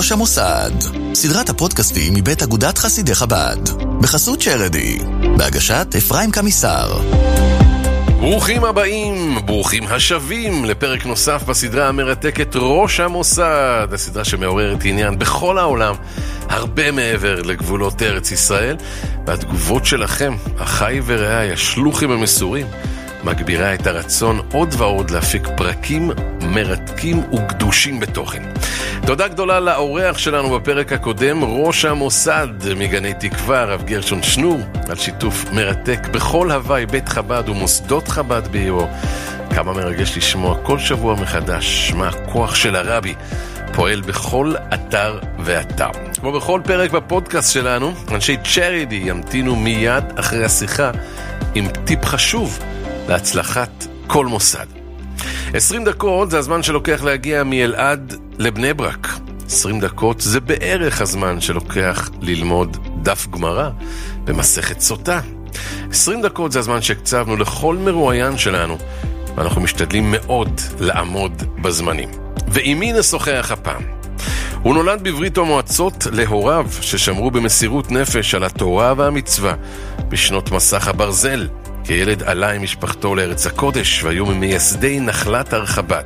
ראש המוסד, סדרת הפודקאסטים מבית אגודת חסידי חב"ד, בחסות שרדי, בהגשת אפרים קמיסר. ברוכים הבאים, ברוכים השבים לפרק נוסף בסדרה המרתקת ראש המוסד, הסדרה שמעוררת עניין בכל העולם, הרבה מעבר לגבולות ארץ ישראל, והתגובות שלכם, אחיי ורעיי, השלוחים המסורים, מגבירה את הרצון עוד ועוד להפיק פרקים מרתקים וגדושים בתוכן. תודה גדולה לאורח שלנו בפרק הקודם, ראש המוסד מגני תקווה, הרב גרשון שנור, על שיתוף מרתק בכל הוואי בית חב"ד ומוסדות חב"ד בעירו. כמה מרגש לשמוע כל שבוע מחדש מה הכוח של הרבי פועל בכל אתר ואתר. כמו בכל פרק בפודקאסט שלנו, אנשי צ'רידי ימתינו מיד אחרי השיחה עם טיפ חשוב להצלחת כל מוסד. 20 דקות זה הזמן שלוקח להגיע מאלעד לבני ברק. 20 דקות זה בערך הזמן שלוקח ללמוד דף גמרא במסכת סוטה. 20 דקות זה הזמן שהקצבנו לכל מרואיין שלנו, ואנחנו משתדלים מאוד לעמוד בזמנים. ועם מי נשוחח הפעם? הוא נולד בברית המועצות להוריו ששמרו במסירות נפש על התורה והמצווה בשנות מסך הברזל. כילד עלה עם משפחתו לארץ הקודש והיו ממייסדי נחלת הר חב"ד.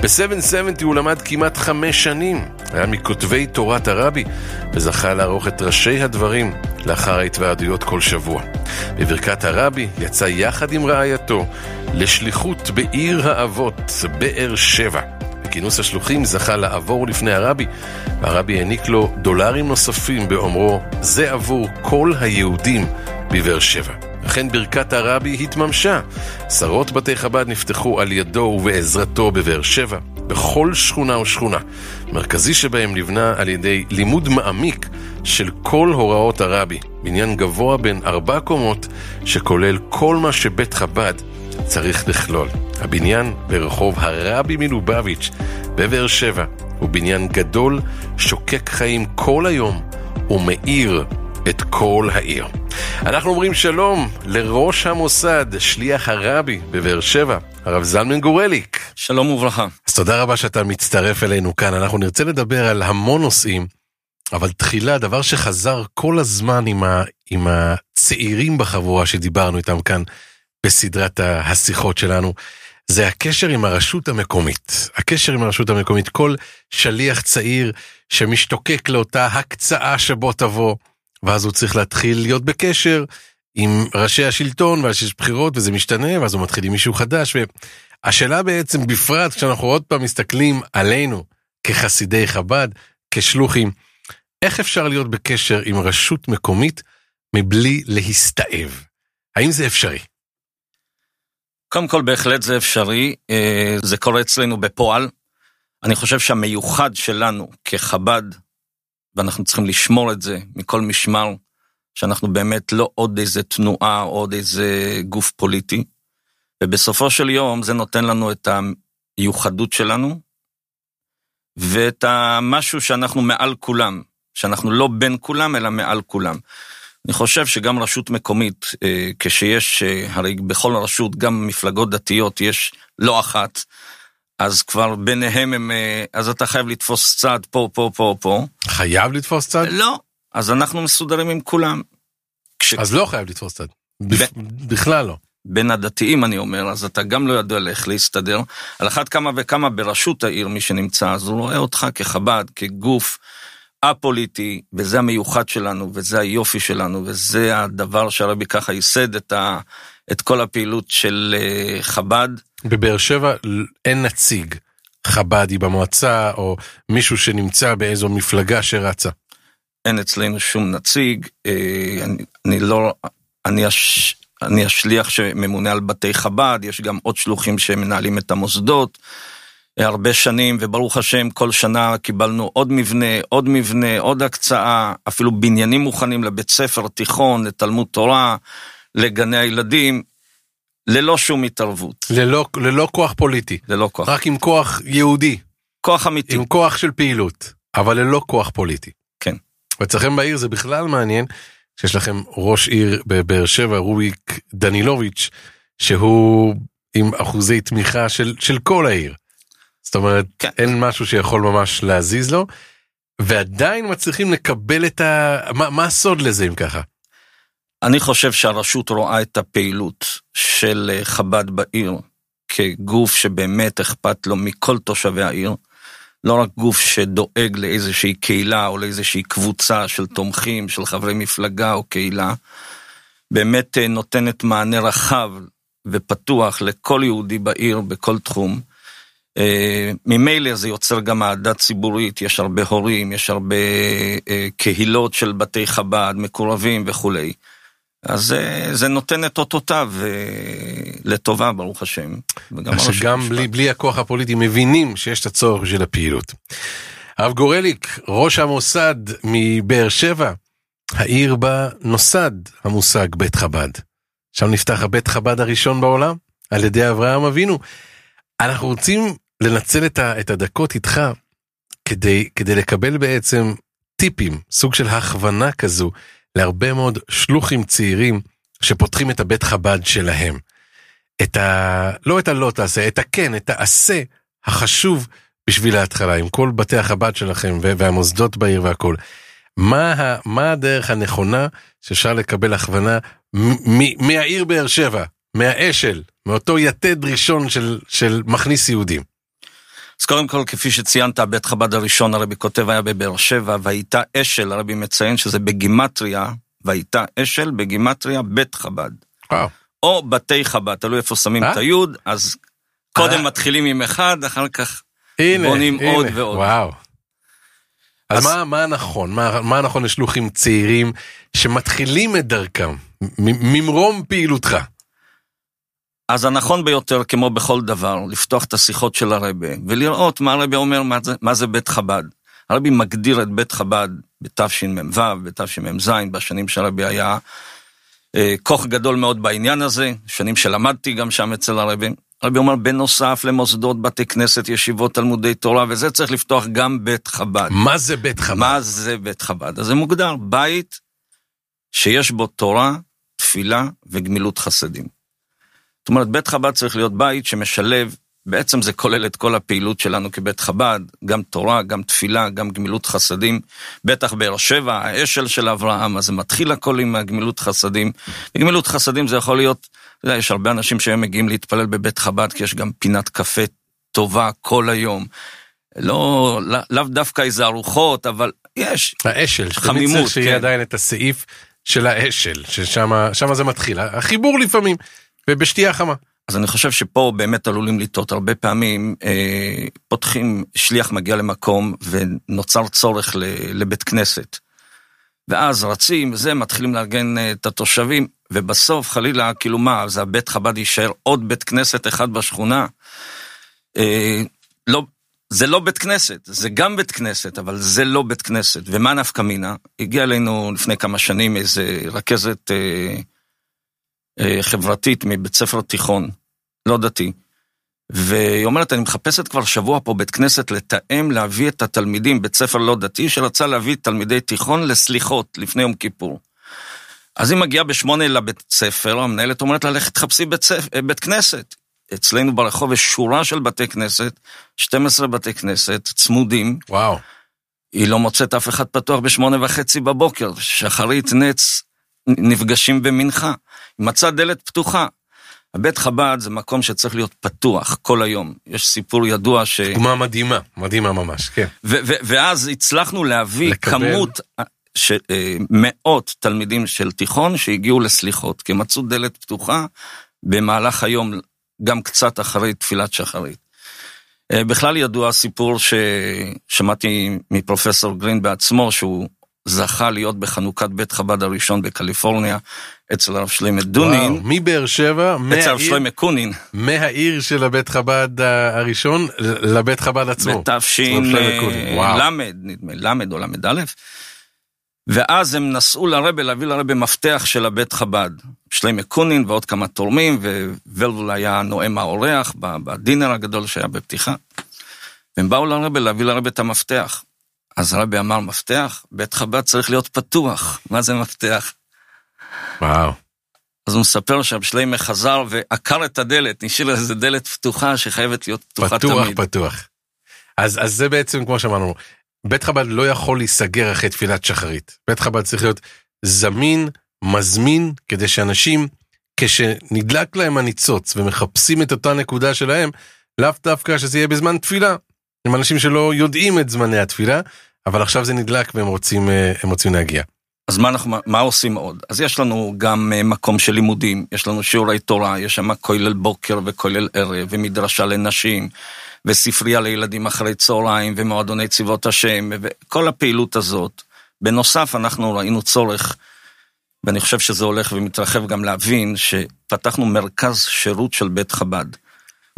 ב-770 הוא למד כמעט חמש שנים, היה מכותבי תורת הרבי וזכה לערוך את ראשי הדברים לאחר ההתוועדויות כל שבוע. בברכת הרבי יצא יחד עם רעייתו לשליחות בעיר האבות, באר שבע. בכינוס השלוחים זכה לעבור לפני הרבי, והרבי העניק לו דולרים נוספים באומרו, זה עבור כל היהודים בבאר שבע. אכן ברכת הרבי התממשה. עשרות בתי חב"ד נפתחו על ידו ובעזרתו בבאר שבע, בכל שכונה ושכונה. מרכזי שבהם נבנה על ידי לימוד מעמיק של כל הוראות הרבי, בניין גבוה בין ארבע קומות, שכולל כל מה שבית חב"ד צריך לכלול. הבניין ברחוב הרבי מלובביץ' בבאר שבע הוא בניין גדול, שוקק חיים כל היום ומאיר את כל העיר. אנחנו אומרים שלום לראש המוסד, שליח הרבי בבאר שבע, הרב זלמן גורליק. שלום וברכה. אז תודה רבה שאתה מצטרף אלינו כאן. אנחנו נרצה לדבר על המון נושאים, אבל תחילה, דבר שחזר כל הזמן עם, ה, עם הצעירים בחבורה שדיברנו איתם כאן בסדרת השיחות שלנו, זה הקשר עם הרשות המקומית. הקשר עם הרשות המקומית, כל שליח צעיר שמשתוקק לאותה הקצאה שבו תבוא. ואז הוא צריך להתחיל להיות בקשר עם ראשי השלטון, ואז יש בחירות וזה משתנה, ואז הוא מתחיל עם מישהו חדש, והשאלה בעצם, בפרט כשאנחנו עוד פעם מסתכלים עלינו כחסידי חב"ד, כשלוחים, איך אפשר להיות בקשר עם רשות מקומית מבלי להסתאב? האם זה אפשרי? קודם כל, בהחלט זה אפשרי, אה, זה קורה אצלנו בפועל. אני חושב שהמיוחד שלנו כחב"ד ואנחנו צריכים לשמור את זה מכל משמר, שאנחנו באמת לא עוד איזה תנועה, עוד איזה גוף פוליטי. ובסופו של יום זה נותן לנו את המיוחדות שלנו, ואת המשהו שאנחנו מעל כולם, שאנחנו לא בין כולם, אלא מעל כולם. אני חושב שגם רשות מקומית, אה, כשיש, אה, הרי בכל רשות, גם מפלגות דתיות, יש לא אחת, אז כבר ביניהם הם, אה, אז אתה חייב לתפוס צד פה, פה, פה, פה. חייב לתפוס צד? לא, אז אנחנו מסודרים עם כולם. כש... אז לא חייב לתפוס צד. ב... בכלל לא. בין הדתיים אני אומר, אז אתה גם לא יודע איך להסתדר. על אחת כמה וכמה בראשות העיר מי שנמצא, אז הוא רואה אותך כחב"ד, כגוף א-פוליטי, וזה המיוחד שלנו, וזה היופי שלנו, וזה הדבר שהרבי ככה ייסד את, ה, את כל הפעילות של אה, חב"ד. בבאר שבע אין נציג חב"די במועצה, או מישהו שנמצא באיזו מפלגה שרצה. אין אצלנו שום נציג, אה, אני, אני לא, אני, הש, אני השליח שממונה על בתי חב"ד, יש גם עוד שלוחים שמנהלים את המוסדות. הרבה שנים, וברוך השם, כל שנה קיבלנו עוד מבנה, עוד מבנה, עוד הקצאה, אפילו בניינים מוכנים לבית ספר תיכון, לתלמוד תורה, לגני הילדים, ללא שום התערבות. ללא, ללא כוח פוליטי. ללא כוח. רק עם כוח יהודי. כוח אמיתי. עם כוח של פעילות, אבל ללא כוח פוליטי. כן. ואצלכם בעיר זה בכלל מעניין, שיש לכם ראש עיר בבאר שבע, רוביק דנילוביץ', שהוא עם אחוזי תמיכה של, של כל העיר. זאת אומרת, כן. אין משהו שיכול ממש להזיז לו. ועדיין מצליחים לקבל את ה... מה, מה הסוד לזה אם ככה? אני חושב שהרשות רואה את הפעילות של אה, חב"ד בעיר כגוף שבאמת אכפת לו מכל תושבי העיר. לא רק גוף שדואג לאיזושהי קהילה או לאיזושהי קבוצה של תומכים, של חברי מפלגה או קהילה, באמת אה, נותנת מענה רחב ופתוח לכל יהודי בעיר בכל תחום. אה, ממילא זה יוצר גם אהדה ציבורית, יש הרבה הורים, יש הרבה קהילות של בתי חב"ד, מקורבים וכולי. אז זה נותן את אותותיו לטובה, ברוך השם. אז שגם בלי, בלי הכוח הפוליטי מבינים שיש את הצורך של הפעילות. הרב גורליק, ראש המוסד מבאר שבע, העיר בה נוסד המושג בית חב"ד. שם נפתח הבית חב"ד הראשון בעולם, על ידי אברהם אבינו. אנחנו רוצים לנצל את, ה, את הדקות איתך כדי, כדי לקבל בעצם טיפים, סוג של הכוונה כזו, להרבה מאוד שלוחים צעירים שפותחים את הבית חב"ד שלהם. את ה... לא את הלא תעשה, את הכן, את העשה החשוב בשביל ההתחלה, עם כל בתי החב"ד שלכם והמוסדות בעיר והכל. מה, ה... מה הדרך הנכונה שאפשר לקבל הכוונה מהעיר באר שבע, מהאשל, מאותו יתד ראשון של, של מכניס יהודים? אז קודם כל, כפי שציינת, בית חב"ד הראשון הרבי כותב היה בבאר שבע, והייתה אשל, הרבי מציין שזה בגימטריה, והייתה אשל בגימטריה בית חב"ד. וואו. או בתי חב"ד, תלוי איפה שמים אה? את היוד, אז קודם אה. מתחילים עם אחד, אחר כך הנה, בונים הנה, עוד ועוד. וואו. אז, אז- מה, מה נכון? מה, מה נכון לשלוחים צעירים שמתחילים את דרכם? ממרום פעילותך. אז הנכון ביותר, כמו בכל דבר, לפתוח את השיחות של הרבה, ולראות מה הרבה אומר, מה זה, מה זה בית חב"ד. הרבי מגדיר את בית חב"ד בתשמ"ו, בתשמ"ז, בשנים שהרבי היה אה, כוח גדול מאוד בעניין הזה, שנים שלמדתי גם שם אצל הרבי. הרבי אומר, בנוסף למוסדות, בתי כנסת, ישיבות, תלמודי תורה, וזה צריך לפתוח גם בית חב"ד. מה זה בית חב"ד? מה זה בית חב"ד? אז זה מוגדר, בית שיש בו תורה, תפילה וגמילות חסדים. זאת אומרת, בית חב"ד צריך להיות בית שמשלב, בעצם זה כולל את כל הפעילות שלנו כבית חב"ד, גם תורה, גם תפילה, גם גמילות חסדים. בטח באר שבע, האשל של אברהם, אז זה מתחיל הכל עם הגמילות חסדים. וגמילות חסדים זה יכול להיות, אתה יודע, יש הרבה אנשים שהיום מגיעים להתפלל בבית חב"ד, כי יש גם פינת קפה טובה כל היום. לא, לא- לאו דווקא איזה ארוחות, אבל יש. האשל, חמימות, צריך שיהיה כן. עדיין את הסעיף של האשל, ששם שם זה מתחיל. החיבור לפעמים, ובשתייה חמה. אז אני חושב שפה באמת עלולים לטעות. הרבה פעמים אה, פותחים, שליח מגיע למקום ונוצר צורך ל, לבית כנסת. ואז רצים, זה, מתחילים לארגן אה, את התושבים, ובסוף חלילה, כאילו מה, אז הבית חב"ד יישאר עוד בית כנסת אחד בשכונה. אה, לא, זה לא בית כנסת, זה גם בית כנסת, אבל זה לא בית כנסת. ומה נפקא מינה? הגיע אלינו לפני כמה שנים איזה רכזת אה, חברתית מבית ספר תיכון, לא דתי. והיא אומרת, אני מחפשת כבר שבוע פה בית כנסת לתאם להביא את התלמידים, בית ספר לא דתי, שרצה להביא תלמידי תיכון לסליחות לפני יום כיפור. אז היא מגיעה בשמונה לבית ספר, המנהלת אומרת לה, לכי תחפשי בית, ספ... אה, בית כנסת. אצלנו ברחוב יש שורה של בתי כנסת, 12 בתי כנסת, צמודים, וואו. היא לא מוצאת אף אחד פתוח בשמונה וחצי בבוקר, שחרית נץ נפגשים במנחה. מצאה דלת פתוחה. הבית חב"ד זה מקום שצריך להיות פתוח כל היום. יש סיפור ידוע ש... דוגמה מדהימה, מדהימה ממש, כן. ו- ו- ואז הצלחנו להביא לקבל. כמות של אה, מאות תלמידים של תיכון שהגיעו לסליחות, כי מצאו דלת פתוחה במהלך היום, גם קצת אחרי תפילת שחרית. אה, בכלל ידוע סיפור ששמעתי מפרופסור גרין בעצמו, שהוא זכה להיות בחנוכת בית חב"ד הראשון בקליפורניה, אצל הרב שלמה דונין, וואו, מבאר שבע, אצל הרב שלמה קונין, מהעיר של הבית חב"ד הראשון לבית חב"ד עצמו. בתש"ל, נדמה לי, למד או ל"א. ואז הם נסעו לרבה להביא לרבה מפתח של הבית חב"ד. שלמה קונין ועוד כמה תורמים, וולבול היה נואם האורח בדינר הגדול שהיה בפתיחה. והם באו לרבה להביא לרבה את המפתח. אז הרבי אמר, מפתח? בית חב"ד צריך להיות פתוח. מה זה מפתח? וואו. אז הוא מספר שהרב שלמה חזר ועקר את הדלת, השאיר איזה דלת פתוחה שחייבת להיות פתוחה פתוח, תמיד. פתוח. אז, אז זה בעצם, כמו שאמרנו, בית חב"ד לא יכול להיסגר אחרי תפילת שחרית. בית חב"ד צריך להיות זמין, מזמין, כדי שאנשים, כשנדלק להם הניצוץ ומחפשים את אותה נקודה שלהם, לאו דווקא שזה יהיה בזמן תפילה. הם אנשים שלא יודעים את זמני התפילה, אבל עכשיו זה נדלק והם רוצים, אה, רוצים להגיע. אז מה, אנחנו, מה עושים עוד? אז יש לנו גם אה, מקום של לימודים, יש לנו שיעורי תורה, יש שם כולל בוקר וכולל ערב, ומדרשה לנשים, וספרייה לילדים אחרי צהריים, ומועדוני צבאות השם, וכל הפעילות הזאת. בנוסף, אנחנו ראינו צורך, ואני חושב שזה הולך ומתרחב גם להבין, שפתחנו מרכז שירות של בית חב"ד.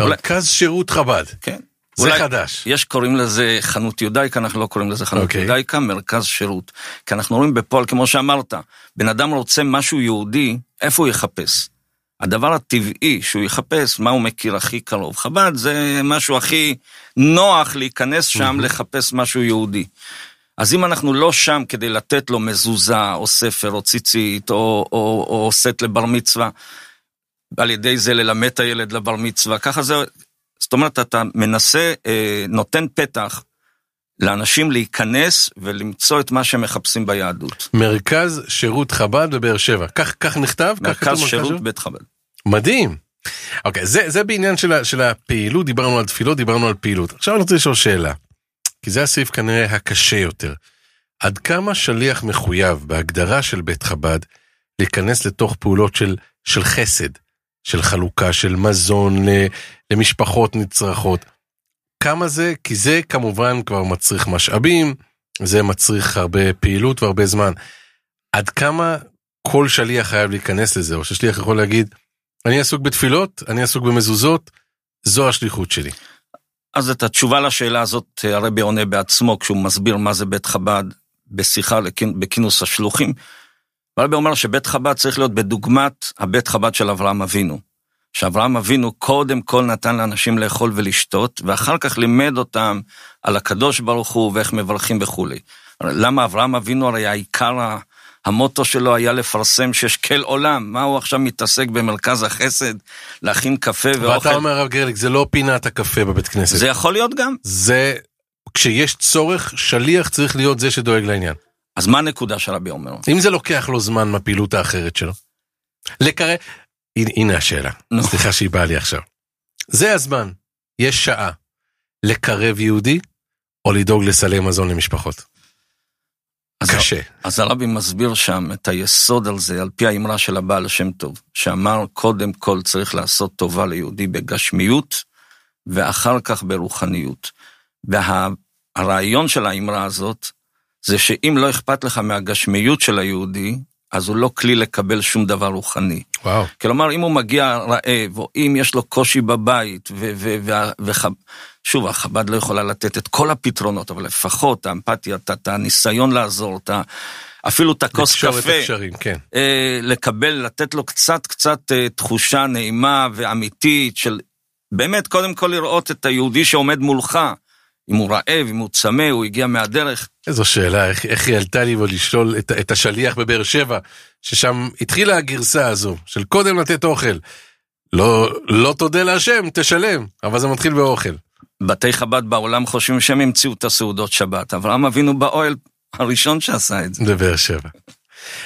מרכז שירות חב"ד. כן. זה אולי, חדש. יש קוראים לזה חנות יודאיקה, אנחנו לא קוראים לזה חנות okay. אוקיי. יודאיקה, מרכז שירות. כי אנחנו רואים בפועל, כמו שאמרת, בן אדם רוצה משהו יהודי, איפה הוא יחפש? הדבר הטבעי שהוא יחפש, מה הוא מכיר הכי קרוב. חב"ד זה משהו הכי נוח להיכנס שם, mm-hmm. לחפש משהו יהודי. אז אם אנחנו לא שם כדי לתת לו מזוזה, או ספר, או ציצית, או, או, או סט לבר מצווה, על ידי זה ללמד את הילד לבר מצווה, ככה זה, זאת אומרת, אתה מנסה, אה, נותן פתח לאנשים להיכנס ולמצוא את מה שהם מחפשים ביהדות. מרכז שירות חב"ד בבאר שבע, כך, כך נכתב? מרכז כך שירות בית חב"ד. מדהים. אוקיי, זה, זה בעניין של, של הפעילות, דיברנו על תפילות, דיברנו על פעילות. עכשיו אני רוצה לשאול שאלה, כי זה הסעיף כנראה הקשה יותר. עד כמה שליח מחויב בהגדרה של בית חב"ד להיכנס לתוך פעולות של, של חסד, של חלוקה של מזון למשפחות נצרכות. כמה זה? כי זה כמובן כבר מצריך משאבים, זה מצריך הרבה פעילות והרבה זמן. עד כמה כל שליח חייב להיכנס לזה, או ששליח יכול להגיד, אני עסוק בתפילות, אני עסוק במזוזות, זו השליחות שלי. אז את התשובה לשאלה הזאת הרבי עונה בעצמו כשהוא מסביר מה זה בית חב"ד בשיחה בכינוס השלוחים. הרבי אומר שבית חב"ד צריך להיות בדוגמת הבית חב"ד של אברהם אבינו. שאברהם אבינו קודם כל נתן לאנשים לאכול ולשתות, ואחר כך לימד אותם על הקדוש ברוך הוא ואיך מברכים וכולי. למה אברהם אבינו הרי העיקר, המוטו שלו היה לפרסם שיש כל עולם, מה הוא עכשיו מתעסק במרכז החסד, להכין קפה ואוכל. ואתה אומר הרב גרליק, זה לא פינת הקפה בבית כנסת. זה יכול להיות גם. זה, כשיש צורך, שליח צריך להיות זה שדואג לעניין. אז מה הנקודה של רבי אומר? אם זה לוקח לו זמן מהפעילות האחרת שלו. לקרב, הנה, השאלה, no. סליחה שהיא באה לי עכשיו. זה הזמן, יש שעה, לקרב יהודי או לדאוג לסלי מזון למשפחות. אז קשה. אז הרבי מסביר שם את היסוד על זה, על פי האמרה של הבעל השם טוב, שאמר קודם כל צריך לעשות טובה ליהודי בגשמיות, ואחר כך ברוחניות. והרעיון של האמרה הזאת, זה שאם לא אכפת לך מהגשמיות של היהודי, אז הוא לא כלי לקבל שום דבר רוחני. וואו. כלומר, אם הוא מגיע רעב, או אם יש לו קושי בבית, ושוב, החב"ד לא יכולה לתת את כל הפתרונות, אבל לפחות האמפתיה, את הניסיון לעזור, את אפילו את הכוס קפה, את הקשרים, כן. אה, לקבל, לתת לו קצת קצת אה, תחושה נעימה ואמיתית של באמת, קודם כל לראות את היהודי שעומד מולך, אם הוא רעב, אם הוא צמא, הוא הגיע מהדרך. איזו שאלה, איך, איך היא עלתה לי בו לשאול את, את השליח בבאר שבע, ששם התחילה הגרסה הזו, של קודם לתת אוכל. לא, לא תודה להשם, תשלם, אבל זה מתחיל באוכל. בתי חב"ד בעולם חושבים שהם המציאו את הסעודות שבת, אברהם אבינו באוהל הראשון שעשה את זה. בבאר שבע.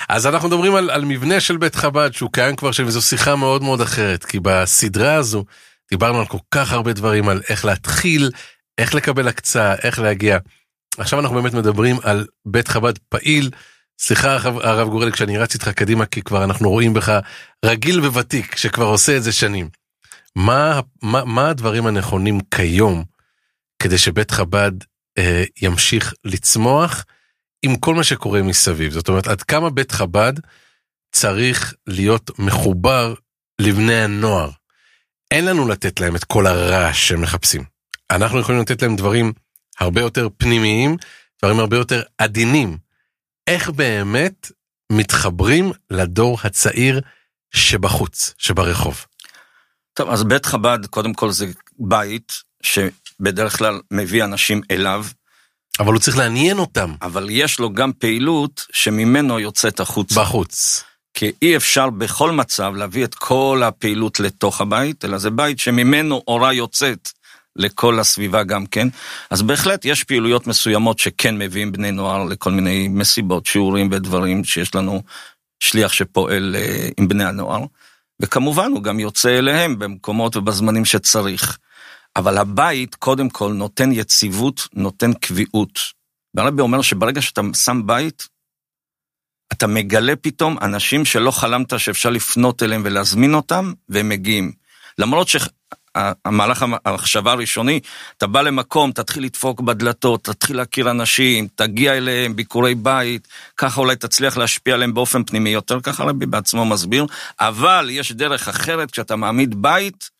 אז אנחנו מדברים על, על מבנה של בית חב"ד שהוא קיים כבר שם, וזו שיחה מאוד מאוד אחרת, כי בסדרה הזו דיברנו על כל כך הרבה דברים, על איך להתחיל, איך לקבל הקצאה, איך להגיע. עכשיו אנחנו באמת מדברים על בית חב"ד פעיל. סליחה הרב גורל כשאני רץ איתך קדימה כי כבר אנחנו רואים בך רגיל וותיק שכבר עושה את זה שנים. מה, מה, מה הדברים הנכונים כיום כדי שבית חב"ד אה, ימשיך לצמוח עם כל מה שקורה מסביב? זאת אומרת עד כמה בית חב"ד צריך להיות מחובר לבני הנוער. אין לנו לתת להם את כל הרעש שהם מחפשים. אנחנו יכולים לתת להם דברים הרבה יותר פנימיים, דברים הרבה יותר עדינים. איך באמת מתחברים לדור הצעיר שבחוץ, שברחוב? טוב, אז בית חב"ד, קודם כל זה בית שבדרך כלל מביא אנשים אליו. אבל הוא צריך לעניין אותם. אבל יש לו גם פעילות שממנו יוצאת החוצה. בחוץ. כי אי אפשר בכל מצב להביא את כל הפעילות לתוך הבית, אלא זה בית שממנו אורה יוצאת לכל הסביבה גם כן. אז בהחלט יש פעילויות מסוימות שכן מביאים בני נוער לכל מיני מסיבות, שיעורים ודברים שיש לנו שליח שפועל אה, עם בני הנוער. וכמובן הוא גם יוצא אליהם במקומות ובזמנים שצריך. אבל הבית קודם כל נותן יציבות, נותן קביעות. והרבי אומר שברגע שאתה שם בית, אתה מגלה פתאום אנשים שלא חלמת שאפשר לפנות אליהם ולהזמין אותם, והם מגיעים. למרות שהמהלך המחשבה הראשוני, אתה בא למקום, תתחיל לדפוק בדלתות, תתחיל להכיר אנשים, תגיע אליהם, ביקורי בית, ככה אולי תצליח להשפיע עליהם באופן פנימי יותר, ככה רבי בעצמו מסביר, אבל יש דרך אחרת, כשאתה מעמיד בית,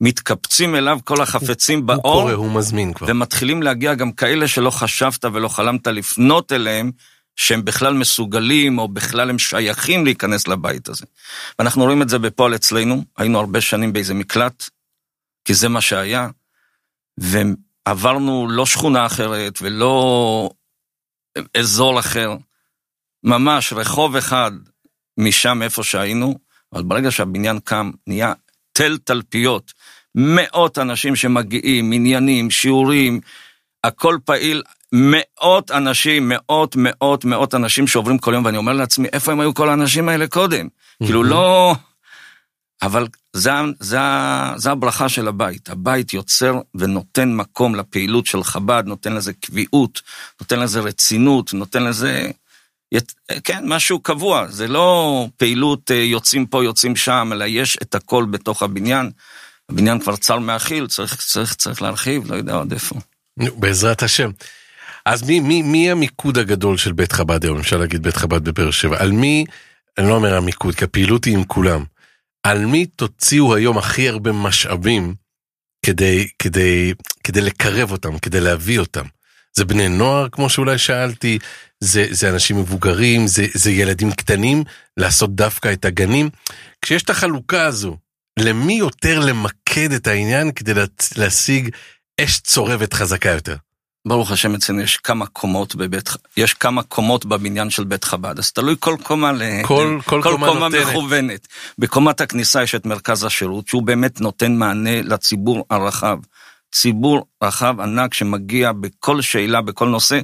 מתקבצים אליו כל החפצים באור. הוא קורא, הוא מזמין כבר. ומתחילים להגיע גם כאלה שלא חשבת ולא חלמת לפנות אליהם, שהם בכלל מסוגלים או בכלל הם שייכים להיכנס לבית הזה. ואנחנו רואים את זה בפועל אצלנו, היינו הרבה שנים באיזה מקלט, כי זה מה שהיה, ועברנו לא שכונה אחרת ולא אזור אחר, ממש רחוב אחד משם איפה שהיינו, אבל ברגע שהבניין קם, נהיה תל תלפיות, מאות אנשים שמגיעים, עניינים, שיעורים, הכל פעיל, מאות אנשים, מאות, מאות, מאות אנשים שעוברים כל יום, ואני אומר לעצמי, איפה הם היו כל האנשים האלה קודם? כאילו לא... אבל זה, זה, זה הברכה של הבית. הבית יוצר ונותן מקום לפעילות של חב"ד, נותן לזה קביעות, נותן לזה רצינות, נותן לזה... כן, משהו קבוע, זה לא פעילות אה, יוצאים פה, יוצאים שם, אלא יש את הכל בתוך הבניין. הבניין כבר צר מאכיל, צריך, צריך, צריך להרחיב, לא יודע עוד איפה. בעזרת השם. אז מי, מי, מי המיקוד הגדול של בית חב"ד היום? אפשר להגיד בית חב"ד בבאר שבע. על מי, אני לא אומר המיקוד, כי הפעילות היא עם כולם. על מי תוציאו היום הכי הרבה משאבים כדי, כדי, כדי לקרב אותם, כדי להביא אותם? זה בני נוער, כמו שאולי שאלתי, זה, זה אנשים מבוגרים, זה, זה ילדים קטנים, לעשות דווקא את הגנים. כשיש את החלוקה הזו, למי יותר למקד את העניין כדי להשיג אש צורבת חזקה יותר? ברוך השם אצלנו יש כמה קומות בבית, יש כמה קומות בבניין של בית חב"ד, אז תלוי כל קומה, ל... כל, כל, כל קומה, קומה מכוונת. בקומת הכניסה יש את מרכז השירות, שהוא באמת נותן מענה לציבור הרחב. ציבור רחב ענק שמגיע בכל שאלה, בכל נושא,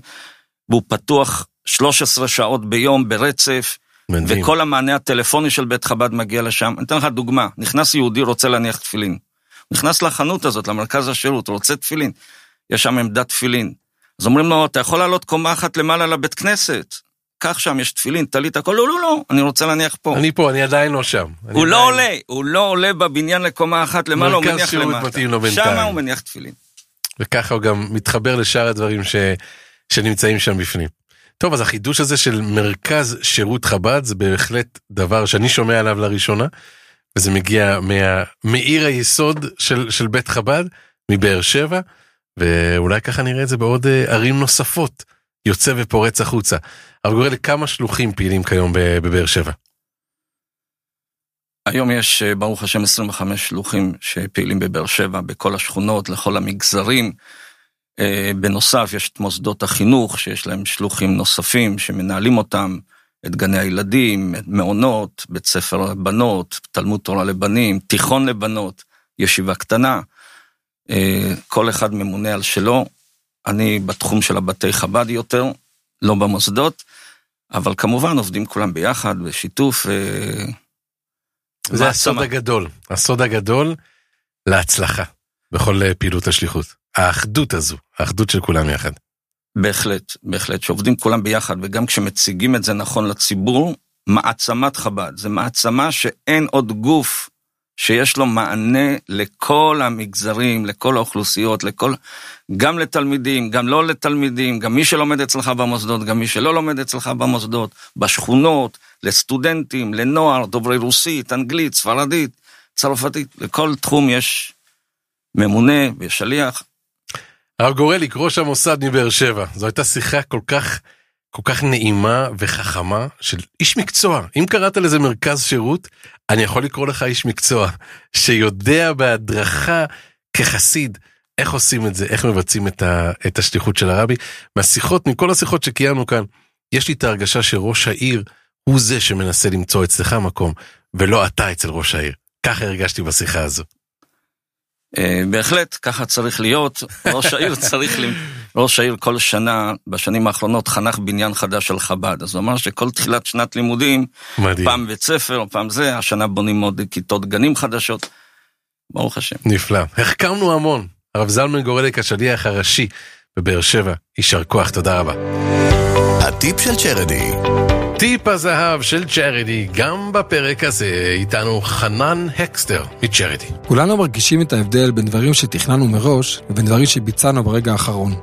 והוא פתוח 13 שעות ביום ברצף, מדהים. וכל המענה הטלפוני של בית חב"ד מגיע לשם. אני אתן לך דוגמה, נכנס יהודי רוצה להניח תפילין. נכנס לחנות הזאת, למרכז השירות, רוצה תפילין. יש שם עמדת תפילין. אז אומרים לו, אתה יכול לעלות קומה אחת למעלה לבית כנסת. קח שם, יש תפילין, טלית, הכל, לא, לא, לא, אני רוצה להניח פה. אני פה, אני עדיין לא שם. הוא לא עולה, הוא לא עולה בבניין לקומה אחת למעלה, הוא מניח למטה. שם הוא מניח תפילין. וככה הוא גם מתחבר לשאר הדברים ש... שנמצאים שם בפנים. טוב, אז החידוש הזה של מרכז שירות חב"ד זה בהחלט דבר שאני שומע עליו לראשונה, וזה מגיע מה... מעיר היסוד של, של בית חב"ד, מבאר שבע, ואולי ככה נראה את זה בעוד אה, ערים נוספות, יוצא ופורץ החוצה. אבל גורל, כמה שלוחים פעילים כיום בבאר שבע? היום יש, אה, ברוך השם, 25 שלוחים שפעילים בבאר שבע, בכל השכונות, לכל המגזרים. אה, בנוסף, יש את מוסדות החינוך, שיש להם שלוחים נוספים שמנהלים אותם, את גני הילדים, את מעונות, בית ספר לבנות, תלמוד תורה לבנים, תיכון לבנות, ישיבה קטנה. אה, כל אחד ממונה על שלו. אני בתחום של הבתי חב"ד יותר, לא במוסדות, אבל כמובן עובדים כולם ביחד, בשיתוף. אה, זה הסוד הגדול, הסוד הגדול להצלחה בכל פעילות השליחות. האחדות הזו, האחדות של כולם יחד. בהחלט, בהחלט, שעובדים כולם ביחד, וגם כשמציגים את זה נכון לציבור, מעצמת חב"ד, זה מעצמה שאין עוד גוף שיש לו מענה לכל המגזרים, לכל האוכלוסיות, לכל, גם לתלמידים, גם לא לתלמידים, גם מי שלומד אצלך במוסדות, גם מי שלא לומד אצלך במוסדות, בשכונות, לסטודנטים, לנוער, דוברי רוסית, אנגלית, ספרדית, צרפתית, לכל תחום יש ממונה ושליח. הרב גורליק, ראש המוסד מבאר שבע, זו הייתה שיחה כל כך, כל כך נעימה וחכמה של איש מקצוע. אם קראת לזה מרכז שירות, אני יכול לקרוא לך איש מקצוע שיודע בהדרכה כחסיד איך עושים את זה, איך מבצעים את, ה, את השליחות של הרבי. מהשיחות, מכל השיחות שקיימנו כאן, יש לי את ההרגשה שראש העיר הוא זה שמנסה למצוא אצלך מקום, ולא אתה אצל ראש העיר. ככה הרגשתי בשיחה הזו. אה, בהחלט, ככה צריך להיות. ראש העיר צריך, ראש העיר כל שנה, בשנים האחרונות, חנך בניין חדש של חב"ד. אז הוא אמר שכל תחילת שנת לימודים, מדהים. פעם בית ספר, פעם זה, השנה בונים עוד כיתות גנים חדשות. ברוך השם. נפלא. החכמנו המון. הרב זלמן גורליק, השליח הראשי בבאר שבע, יישר כוח, תודה רבה. הטיפ של צ'רדי. טיפ הזהב של צ'ריטי, גם בפרק הזה איתנו חנן הקסטר מצ'ריטי. כולנו מרגישים את ההבדל בין דברים שתכננו מראש לבין דברים שביצענו ברגע האחרון.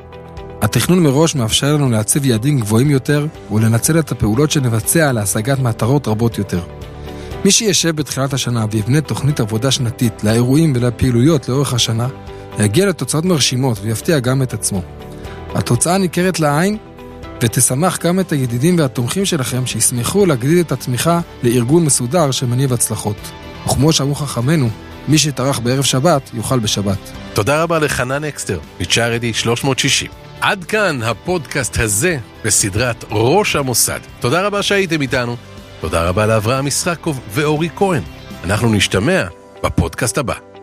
התכנון מראש מאפשר לנו להציב יעדים גבוהים יותר ולנצל את הפעולות שנבצע להשגת מטרות רבות יותר. מי שישב בתחילת השנה ויבנה תוכנית עבודה שנתית לאירועים ולפעילויות לאורך השנה, יגיע לתוצאות מרשימות ויפתיע גם את עצמו. התוצאה ניכרת לעין ותשמח גם את הידידים והתומכים שלכם שישמחו להגדיל את התמיכה לארגון מסודר שמניב הצלחות. וכמו שאמרו חכמינו, מי שטרח בערב שבת, יאכל בשבת. תודה רבה לחנן אקסטר מצ'ריטי 360. עד כאן הפודקאסט הזה בסדרת ראש המוסד. תודה רבה שהייתם איתנו. תודה רבה לאברהם ישחקוב ואורי כהן. אנחנו נשתמע בפודקאסט הבא.